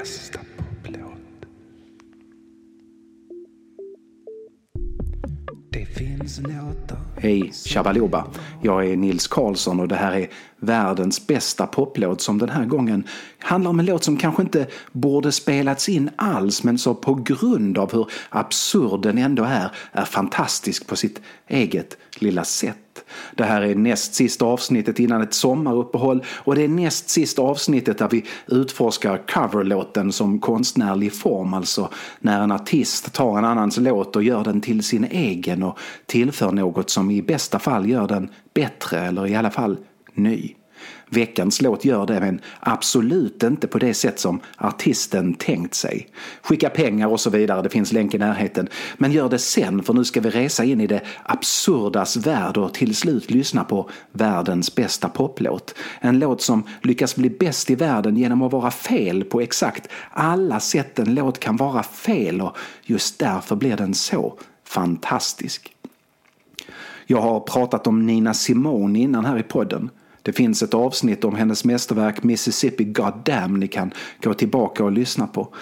Bästa poplåt. Det finns låtar Hej Shabaloba! Jag är Nils Karlsson och det här är världens bästa poplåt som den här gången handlar om en låt som kanske inte borde spelats in alls men som på grund av hur absurd den ändå är, är fantastisk på sitt eget lilla sätt. Det här är näst sista avsnittet innan ett sommaruppehåll och det är näst sista avsnittet där vi utforskar coverlåten som konstnärlig form, alltså när en artist tar en annans låt och gör den till sin egen och tillför något som i bästa fall gör den bättre eller i alla fall ny. Veckans låt gör det men absolut inte på det sätt som artisten tänkt sig. Skicka pengar och så vidare, det finns länk i närheten. Men gör det sen för nu ska vi resa in i det absurdas värld och till slut lyssna på världens bästa poplåt. En låt som lyckas bli bäst i världen genom att vara fel på exakt alla sätt en låt kan vara fel och just därför blir den så fantastisk. Jag har pratat om Nina Simone innan här i podden. Det finns ett avsnitt om hennes mästerverk Mississippi Goddamn ni kan gå tillbaka och lyssna på.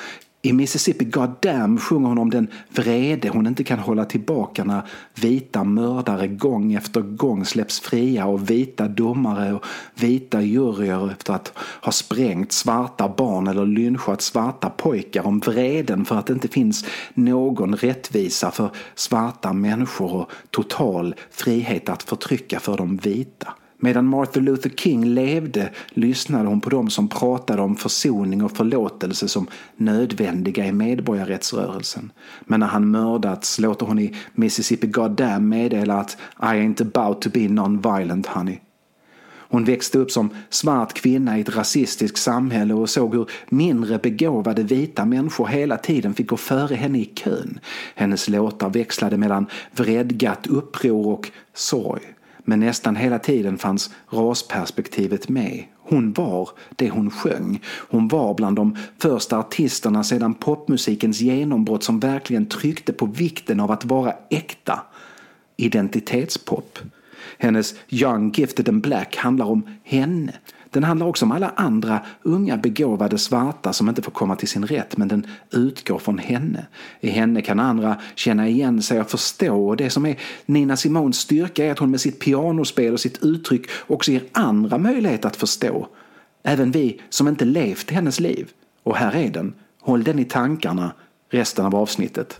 I Mississippi Goddamn sjunger hon om den vrede hon inte kan hålla tillbaka när vita mördare gång efter gång släpps fria och vita domare och vita juryer efter att ha sprängt svarta barn eller lynchat svarta pojkar om vreden för att det inte finns någon rättvisa för svarta människor och total frihet att förtrycka för de vita. Medan Martha Luther King levde lyssnade hon på dem som pratade om försoning och förlåtelse som nödvändiga i medborgarrättsrörelsen. Men när han mördats låter hon i Mississippi Goddamn meddela att I ain't about to be non-violent honey. Hon växte upp som svart kvinna i ett rasistiskt samhälle och såg hur mindre begåvade vita människor hela tiden fick gå före henne i kön. Hennes låtar växlade mellan vredgat uppror och sorg. Men nästan hela tiden fanns rasperspektivet med. Hon var det hon sjöng. Hon var bland de första artisterna sedan popmusikens genombrott som verkligen tryckte på vikten av att vara äkta. Identitetspop. Hennes Young, Gifted and Black handlar om henne. Den handlar också om alla andra unga begåvade svarta som inte får komma till sin rätt men den utgår från henne. I henne kan andra känna igen sig och förstå och det som är Nina Simons styrka är att hon med sitt pianospel och sitt uttryck också ger andra möjlighet att förstå. Även vi som inte levt hennes liv. Och här är den. Håll den i tankarna resten av avsnittet.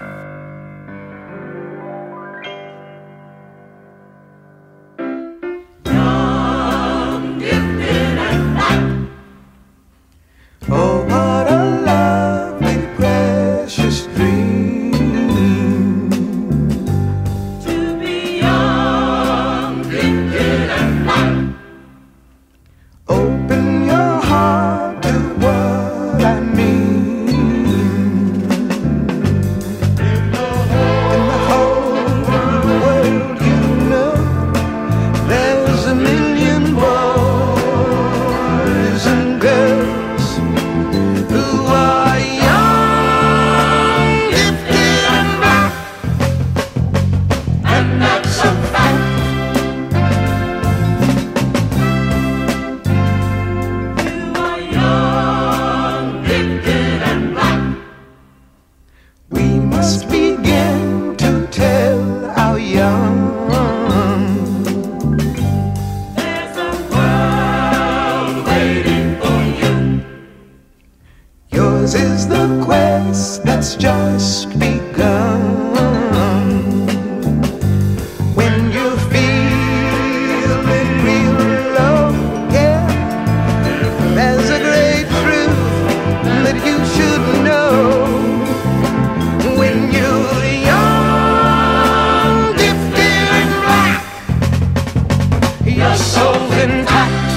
souls intact.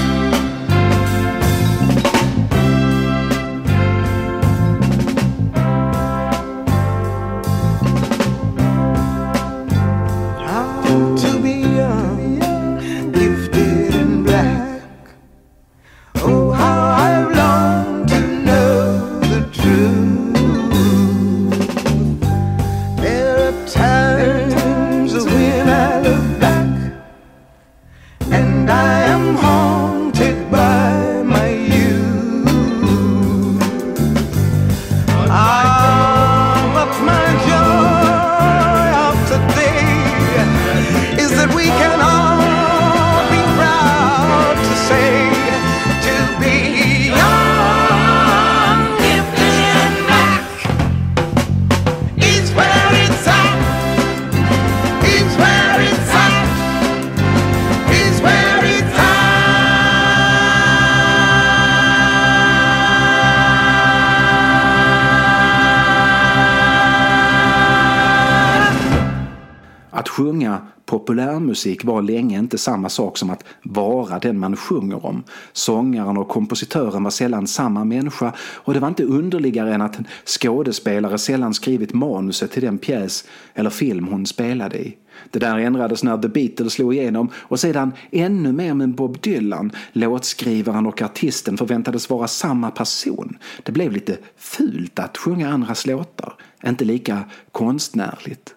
Sjunga populärmusik var länge inte samma sak som att vara den man sjunger om. Sångaren och kompositören var sällan samma människa och det var inte underligare än att en skådespelare sällan skrivit manuset till den pjäs eller film hon spelade i. Det där ändrades när The Beatles slog igenom och sedan ännu mer med Bob Dylan. Låtskrivaren och artisten förväntades vara samma person. Det blev lite fult att sjunga andras låtar, inte lika konstnärligt.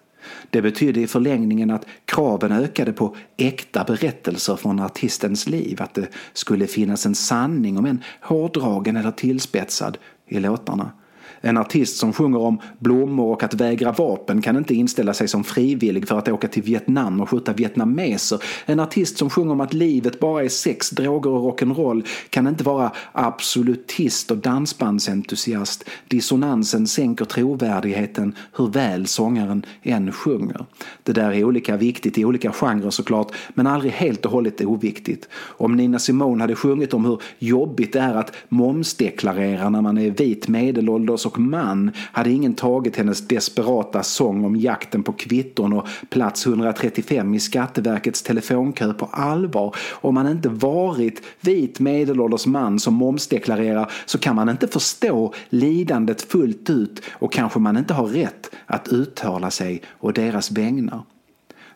Det betydde i förlängningen att kraven ökade på äkta berättelser från artistens liv, att det skulle finnas en sanning om en hårdragen eller tillspetsad i låtarna. En artist som sjunger om blommor och att vägra vapen kan inte inställa sig som frivillig för att åka till Vietnam och skjuta vietnameser. En artist som sjunger om att livet bara är sex, droger och rock'n'roll kan inte vara absolutist och dansbandsentusiast. Dissonansen sänker trovärdigheten hur väl sångaren än sjunger. Det där är olika viktigt i olika genrer såklart, men aldrig helt och hållet oviktigt. Om Nina Simone hade sjungit om hur jobbigt det är att momsdeklarera när man är vit medelålders och man hade ingen tagit hennes desperata sång om jakten på kvitton och plats 135 i Skatteverkets telefonkö på allvar. Om man inte varit vit medelålders man som momsdeklarerar så kan man inte förstå lidandet fullt ut och kanske man inte har rätt att uttala sig å deras vägnar.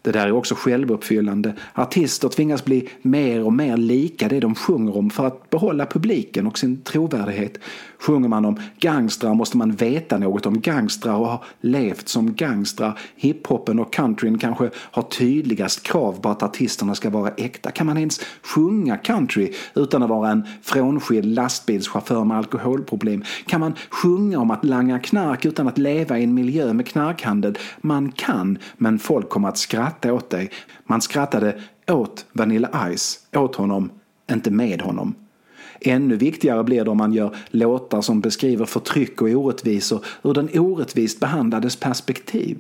Det där är också självuppfyllande. Artister tvingas bli mer och mer lika det de sjunger om för att behålla publiken och sin trovärdighet. Sjunger man om gangstrar måste man veta något om gangstrar och ha levt som gangstrar. Hiphopen och countryn kanske har tydligast krav på att artisterna ska vara äkta. Kan man ens sjunga country utan att vara en frånskild lastbilschaufför med alkoholproblem? Kan man sjunga om att langa knark utan att leva i en miljö med knarkhandel? Man kan, men folk kommer att skratta åt dig. Man skrattade åt Vanilla Ice, åt honom, inte med honom. Ännu viktigare blir det om man gör låtar som beskriver förtryck och orättvisor ur den orättvist behandlades perspektiv.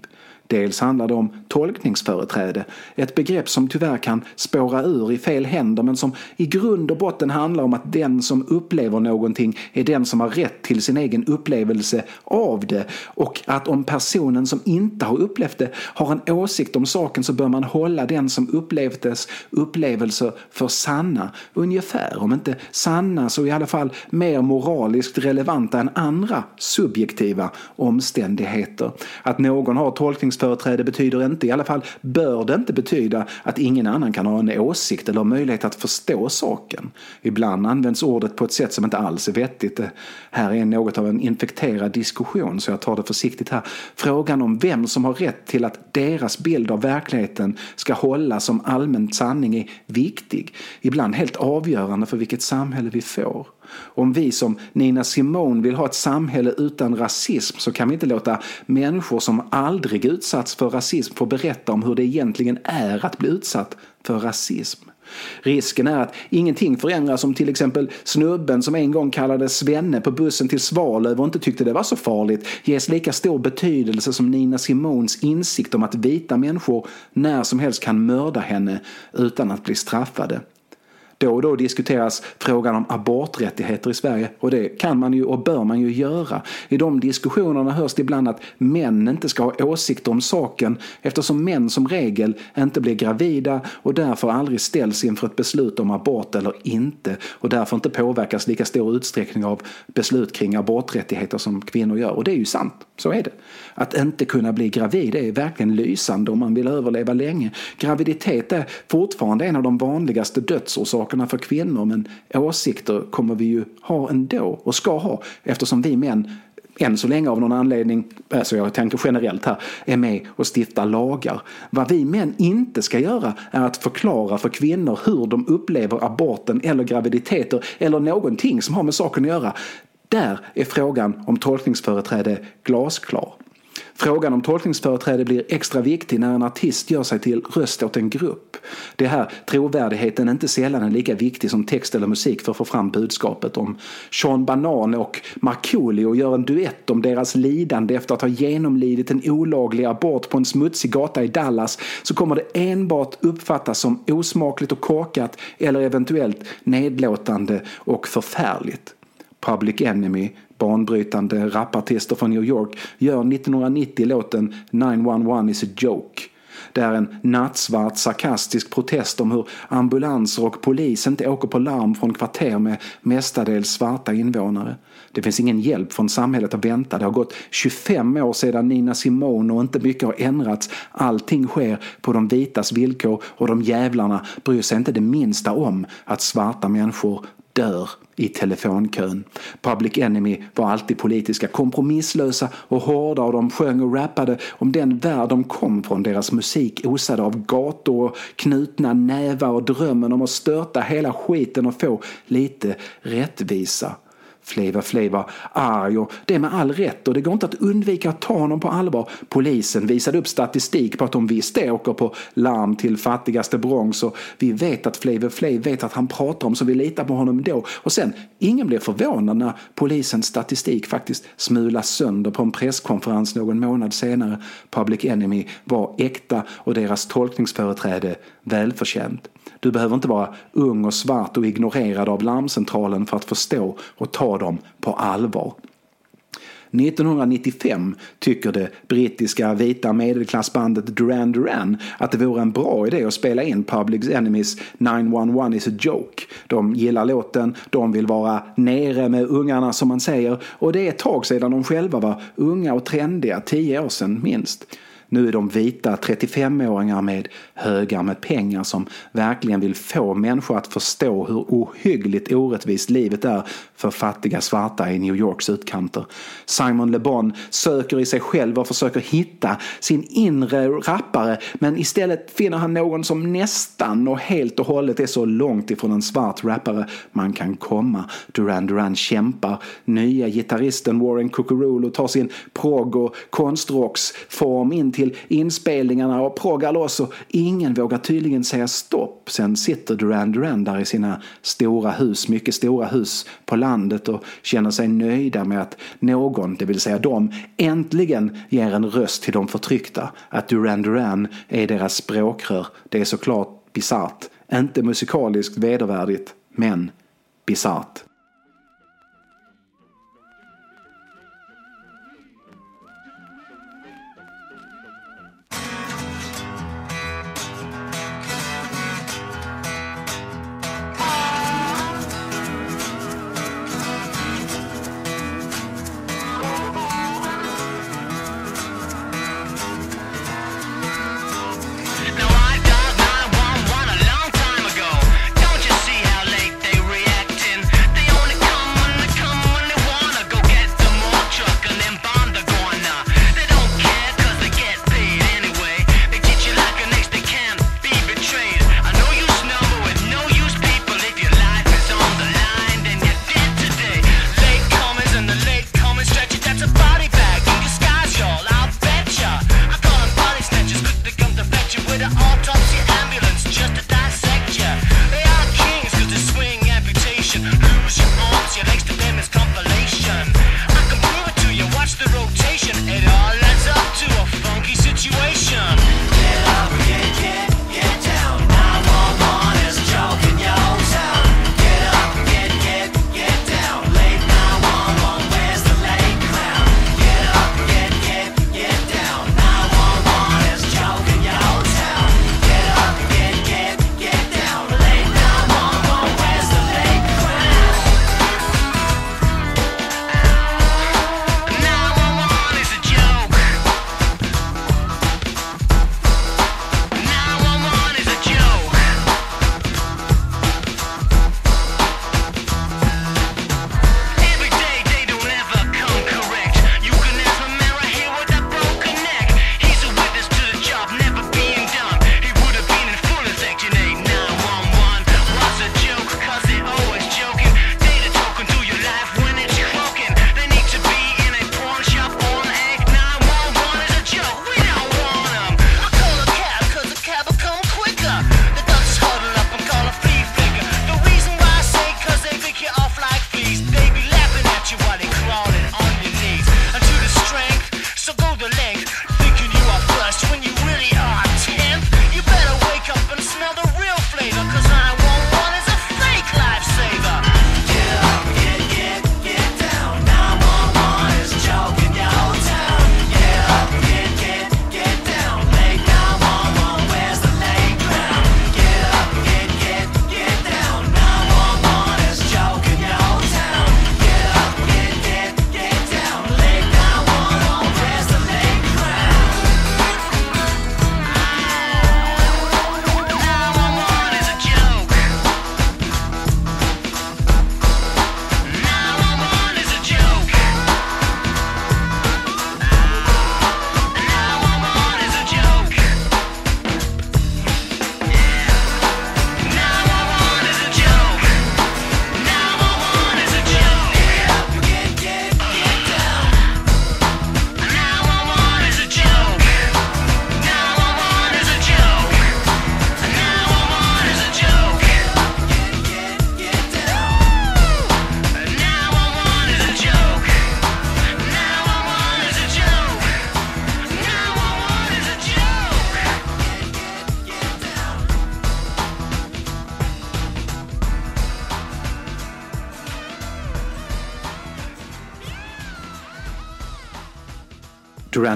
Dels handlar det om tolkningsföreträde, ett begrepp som tyvärr kan spåra ur i fel händer men som i grund och botten handlar om att den som upplever någonting är den som har rätt till sin egen upplevelse av det och att om personen som inte har upplevt det har en åsikt om saken så bör man hålla den som upplevt dess upplevelser för sanna, ungefär, om inte sanna så i alla fall mer moraliskt relevanta än andra subjektiva omständigheter. Att någon har åsiktsföreträde betyder inte, i alla fall bör det inte betyda, att ingen annan kan ha en åsikt eller möjlighet att förstå saken. Ibland används ordet på ett sätt som inte alls är vettigt. Det här är något av en infekterad diskussion så jag tar det försiktigt här. Frågan om vem som har rätt till att deras bild av verkligheten ska hålla som allmän sanning är viktig. Ibland helt avgörande för vilket samhälle vi får. Om vi som Nina Simone vill ha ett samhälle utan rasism så kan vi inte låta människor som aldrig utsatts för rasism få berätta om hur det egentligen är att bli utsatt för rasism. Risken är att ingenting förändras om till exempel snubben som en gång kallades Svenne på bussen till Svalöv och inte tyckte det var så farligt ges lika stor betydelse som Nina Simons insikt om att vita människor när som helst kan mörda henne utan att bli straffade. Då och då diskuteras frågan om aborträttigheter i Sverige och det kan man ju och bör man ju göra. I de diskussionerna hörs det ibland att män inte ska ha åsikter om saken eftersom män som regel inte blir gravida och därför aldrig ställs inför ett beslut om abort eller inte och därför inte påverkas lika stor utsträckning av beslut kring aborträttigheter som kvinnor gör. Och det är ju sant, så är det. Att inte kunna bli gravid är verkligen lysande om man vill överleva länge. Graviditet är fortfarande en av de vanligaste dödsorsakerna för kvinnor men åsikter kommer vi ju ha ändå och ska ha eftersom vi män än så länge av någon anledning, alltså jag tänker generellt här, är med och stiftar lagar. Vad vi män inte ska göra är att förklara för kvinnor hur de upplever aborten eller graviditeter eller någonting som har med saken att göra. Där är frågan om tolkningsföreträde glasklar. Frågan om tolkningsföreträde blir extra viktig när en artist gör sig till röst åt en grupp. Det är här trovärdigheten inte sällan är lika viktig som text eller musik för att få fram budskapet. Om Sean Banan och Markoolio gör en duett om deras lidande efter att ha genomlidit en olaglig abort på en smutsig gata i Dallas så kommer det enbart uppfattas som osmakligt och korkat eller eventuellt nedlåtande och förfärligt. Public Enemy banbrytande rapartister från New York gör 1990 låten 911 is a joke. Det är en nattsvart sarkastisk protest om hur ambulanser och polis inte åker på larm från kvarter med mestadels svarta invånare. Det finns ingen hjälp från samhället att vänta. Det har gått 25 år sedan Nina Simone och inte mycket har ändrats. Allting sker på de vitas villkor och de jävlarna bryr sig inte det minsta om att svarta människor dör i telefonkön. Public Enemy var alltid politiska, kompromisslösa och hårda och de sjöng och rappade om den värld de kom från. Deras musik osade av gator och knutna nävar och drömmen om att störta hela skiten och få lite rättvisa. Flavor Flavor arg och det med all rätt och det går inte att undvika att ta honom på allvar. Polisen visade upp statistik på att de visst det åker på larm till fattigaste Bronx och vi vet att Flavor Flav vet att han pratar om så vi litar på honom då. Och sen, ingen blev förvånad när polisens statistik faktiskt smulas sönder på en presskonferens någon månad senare. Public Enemy var äkta och deras tolkningsföreträde välförtjänt. Du behöver inte vara ung och svart och ignorerad av larmcentralen för att förstå och ta dem på allvar. 1995 tycker det brittiska vita medelklassbandet Duran Duran att det vore en bra idé att spela in Public Enemies 911 is a joke. De gillar låten, de vill vara nere med ungarna som man säger och det är ett tag sedan de själva var unga och trendiga, tio år sedan minst. Nu är de vita 35-åringar med högar med pengar som verkligen vill få människor att förstå hur ohyggligt orättvist livet är för fattiga svarta i New Yorks utkanter. Simon Le Bon söker i sig själv och försöker hitta sin inre rappare men istället finner han någon som nästan och helt och hållet är så långt ifrån en svart rappare man kan komma. Duran Duran kämpar. Nya gitarristen Warren Cucurulo tar sin progg och konstrocksform in till till inspelningarna och proggar loss och ingen vågar tydligen säga stopp. Sen sitter Duran Duran där i sina stora hus, mycket stora hus på landet och känner sig nöjda med att någon, det vill säga de, äntligen ger en röst till de förtryckta. Att Duran Duran är deras språkrör. Det är såklart bisarrt. Inte musikaliskt vedervärdigt, men bisarrt.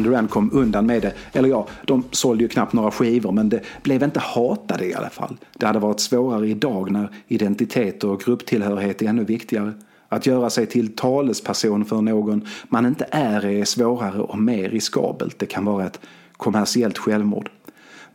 Duran Duran kom undan med det. Eller ja, de sålde ju knappt några skivor men det blev inte hatade i alla fall. Det hade varit svårare idag när identitet och grupptillhörighet är ännu viktigare. Att göra sig till talesperson för någon man inte är är svårare och mer riskabelt. Det kan vara ett kommersiellt självmord.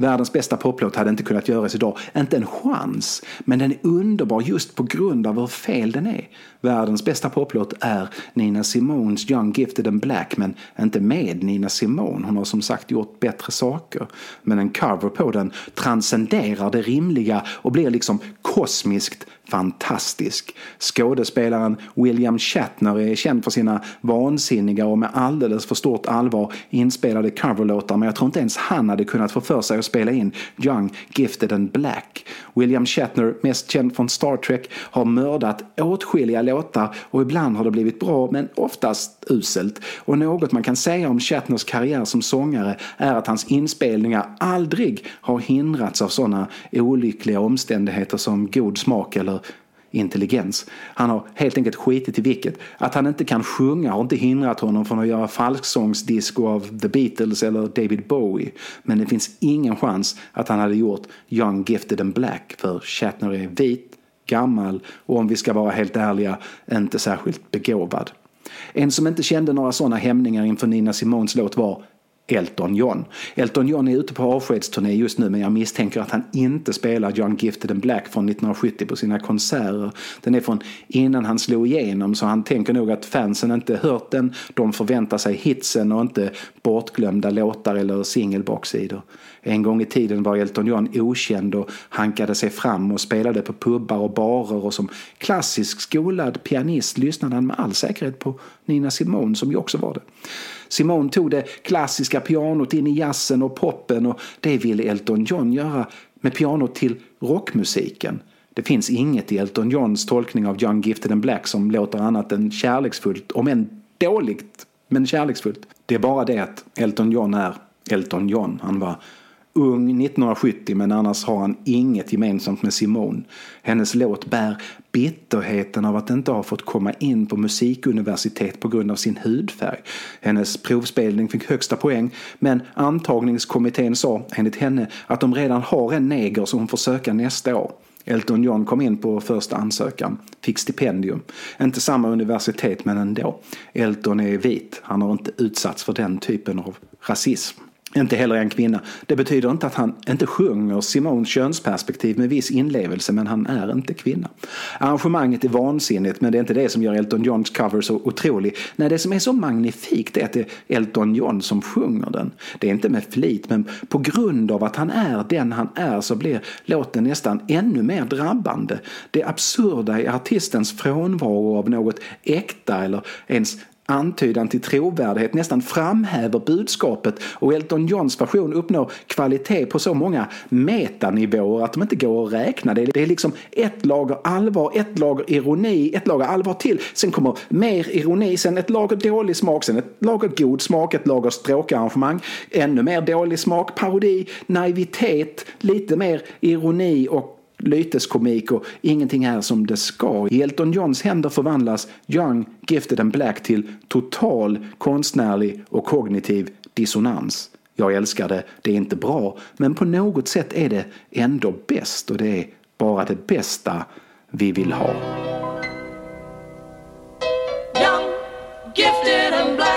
Världens bästa poplåt hade inte kunnat göras idag. Inte en chans. Men den är underbar just på grund av hur fel den är. Världens bästa poplåt är Nina Simones Young Gifted and Black men inte med Nina Simone. Hon har som sagt gjort bättre saker. Men en cover på den transcenderar det rimliga och blir liksom kosmiskt fantastisk. Skådespelaren William Shatner är känd för sina vansinniga och med alldeles för stort allvar inspelade coverlåtar men jag tror inte ens han hade kunnat få för sig att spela in Young, Gifted and Black. William Shatner, mest känd från Star Trek, har mördat åtskilliga låtar och ibland har det blivit bra men oftast uselt. Och något man kan säga om Shatners karriär som sångare är att hans inspelningar aldrig har hindrats av sådana olyckliga omständigheter som god smak eller intelligens. Han har helt enkelt skitit i vilket. Att han inte kan sjunga har inte hindrat honom från att göra falsksångsdisco av The Beatles eller David Bowie. Men det finns ingen chans att han hade gjort Young, Gifted and Black för Shatner är vit, gammal och om vi ska vara helt ärliga inte särskilt begåvad. En som inte kände några sådana hämningar inför Nina Simones låt var Elton John. Elton John är ute på avskedsturné just nu men jag misstänker att han inte spelar John Gifted and Black från 1970 på sina konserter. Den är från innan han slog igenom så han tänker nog att fansen inte hört den. De förväntar sig hitsen och inte bortglömda låtar eller singelbaksidor. En gång i tiden var Elton John okänd och hankade sig fram och spelade på pubbar och barer och som klassisk skolad pianist lyssnade han med all säkerhet på Nina Simone som ju också var det. Simone tog det klassiska pianot in i jazzen och poppen och det ville Elton John göra med pianot till rockmusiken. Det finns inget i Elton Johns tolkning av Young Gifted and Black som låter annat än kärleksfullt, om än dåligt, men kärleksfullt. Det är bara det att Elton John är Elton John. Han var ung 1970 men annars har han inget gemensamt med Simone. Hennes låt bär bitterheten av att inte ha fått komma in på musikuniversitet på grund av sin hudfärg. Hennes provspelning fick högsta poäng men antagningskommittén sa enligt henne att de redan har en neger som hon får söka nästa år. Elton John kom in på första ansökan, fick stipendium. Inte samma universitet men ändå. Elton är vit, han har inte utsatts för den typen av rasism. Inte heller en kvinna. Det betyder inte att han inte sjunger Simons könsperspektiv med viss inlevelse, men han är inte kvinna. Arrangemanget är vansinnigt, men det är inte det som gör Elton Johns cover så otrolig. Nej, det som är så magnifikt är att det är Elton John som sjunger den. Det är inte med flit, men på grund av att han är den han är så blir låten nästan ännu mer drabbande. Det absurda i artistens frånvaro av något äkta eller ens antydan till trovärdighet nästan framhäver budskapet och Elton Johns version uppnår kvalitet på så många metanivåer att de inte går att räkna. Det är, liksom ett lager allvar, ett lager ironi, ett lager allvar till. Sen kommer mer ironi, sen ett lager dålig smak, sen ett lager god smak, ett lager stråkarrangemang, ännu mer dålig smak, parodi, naivitet, lite mer ironi och lyteskomik och ingenting är som det ska. I Elton Johns händer förvandlas Young, Gifted and Black till total konstnärlig och kognitiv dissonans. Jag älskar det, det är inte bra, men på något sätt är det ändå bäst och det är bara det bästa vi vill ha. Young, gifted and black.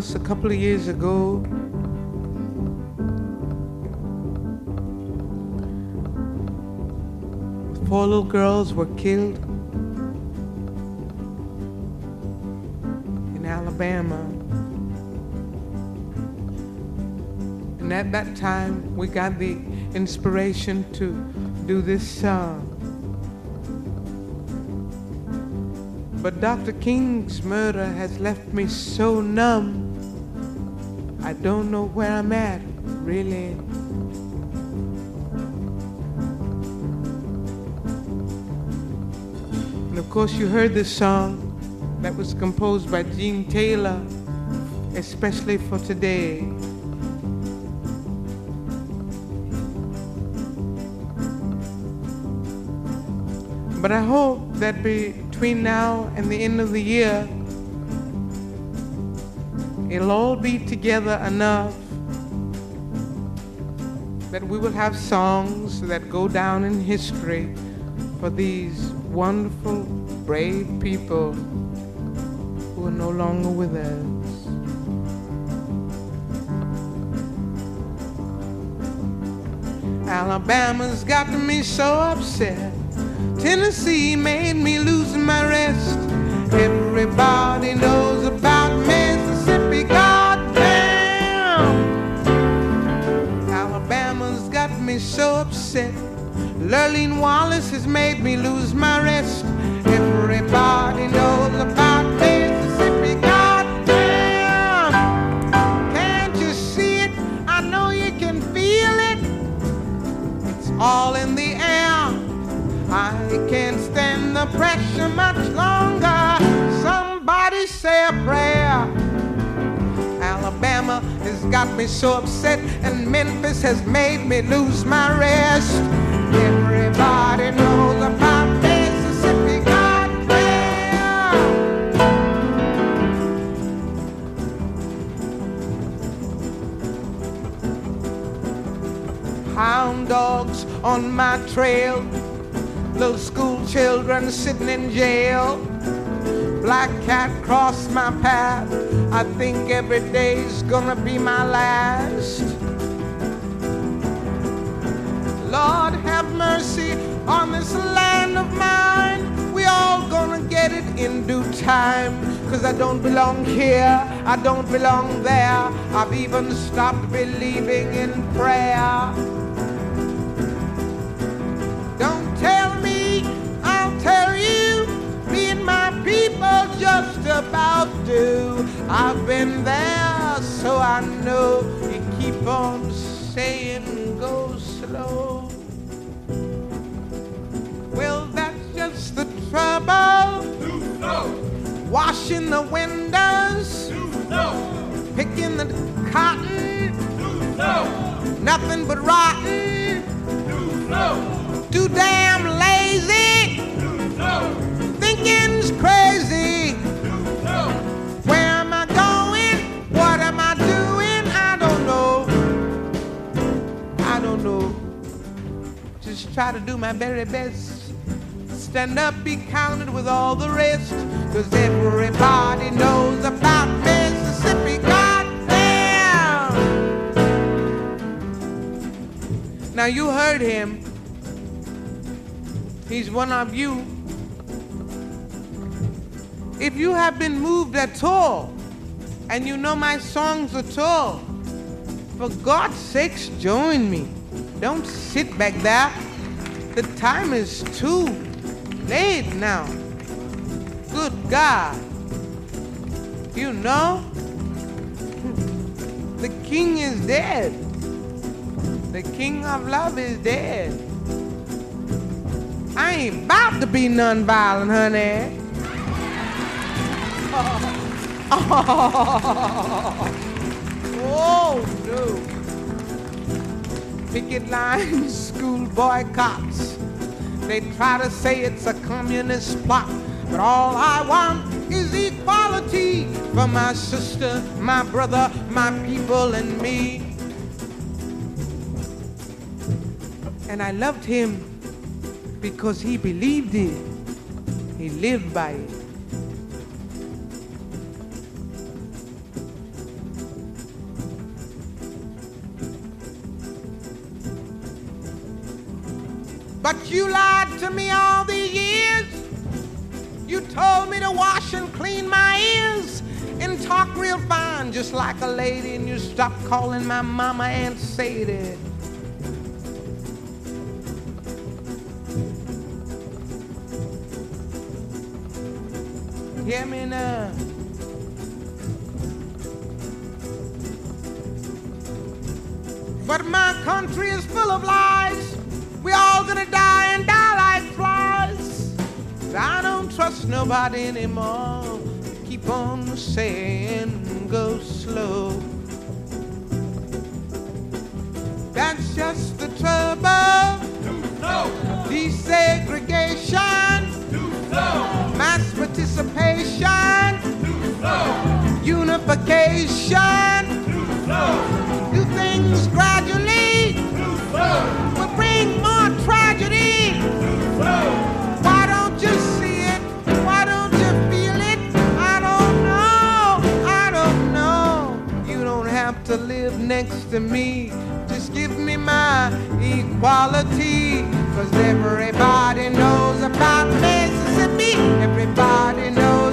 Of course, a couple of years ago, four little girls were killed in Alabama. And at that time, we got the inspiration to do this song. But Dr. King's murder has left me so numb. I don't know where I'm at, really. And of course, you heard this song that was composed by Gene Taylor, especially for today. But I hope that between now and the end of the year, it'll all be together enough that we will have songs that go down in history for these wonderful, brave people who are no longer with us. Alabama's got me so upset. Tennessee made me lose my rest. Everybody knows about Mississippi, me so upset. Lurleen Wallace has made me lose my rest. Everybody knows about Mississippi, goddamn. Can't you see it? I know you can feel it. It's all in the air. I can't stand the pressure much longer. Got me so upset, and Memphis has made me lose my rest. Everybody knows about Mississippi, goddamn. Hound dogs on my trail, little school children sitting in jail. Black cat crossed my path. I think every day's gonna be my last. Lord, have mercy on this land of mine. We all gonna get it in due time. Cause I don't belong here, I don't belong there. I've even stopped believing in prayer. Been there, so I know. You keep on saying go slow. Well, that's just the trouble. Washing the windows. Picking the cotton. Nothing but rotten. Too damn lazy. Thinking's crazy. Try to do my very best. Stand up, be counted with all the rest. Cause everybody knows about Mississippi. Goddamn! Now you heard him. He's one of you. If you have been moved at all, and you know my songs at all, for God's sakes, join me. Don't sit back there. The time is too late now. Good God. You know, the king is dead. The king of love is dead. I ain't about to be nonviolent, honey. Oh no. Picket lines, school boycotts. They try to say it's a communist plot, but all I want is equality for my sister, my brother, my people, and me. And I loved him because he believed it. He lived by it. But you lied to me all these years. You told me to wash and clean my ears and talk real fine, just like a lady, and you stopped calling my mama Aunt Sadie. Hear me now. But my country is full of lies. Gonna die and die like flies. I don't trust nobody anymore. Keep on saying go slow. That's just the trouble. Desegregation. Mass participation. Unification. Next to me. Just give me my equality. Cause everybody knows about Mississippi. Everybody knows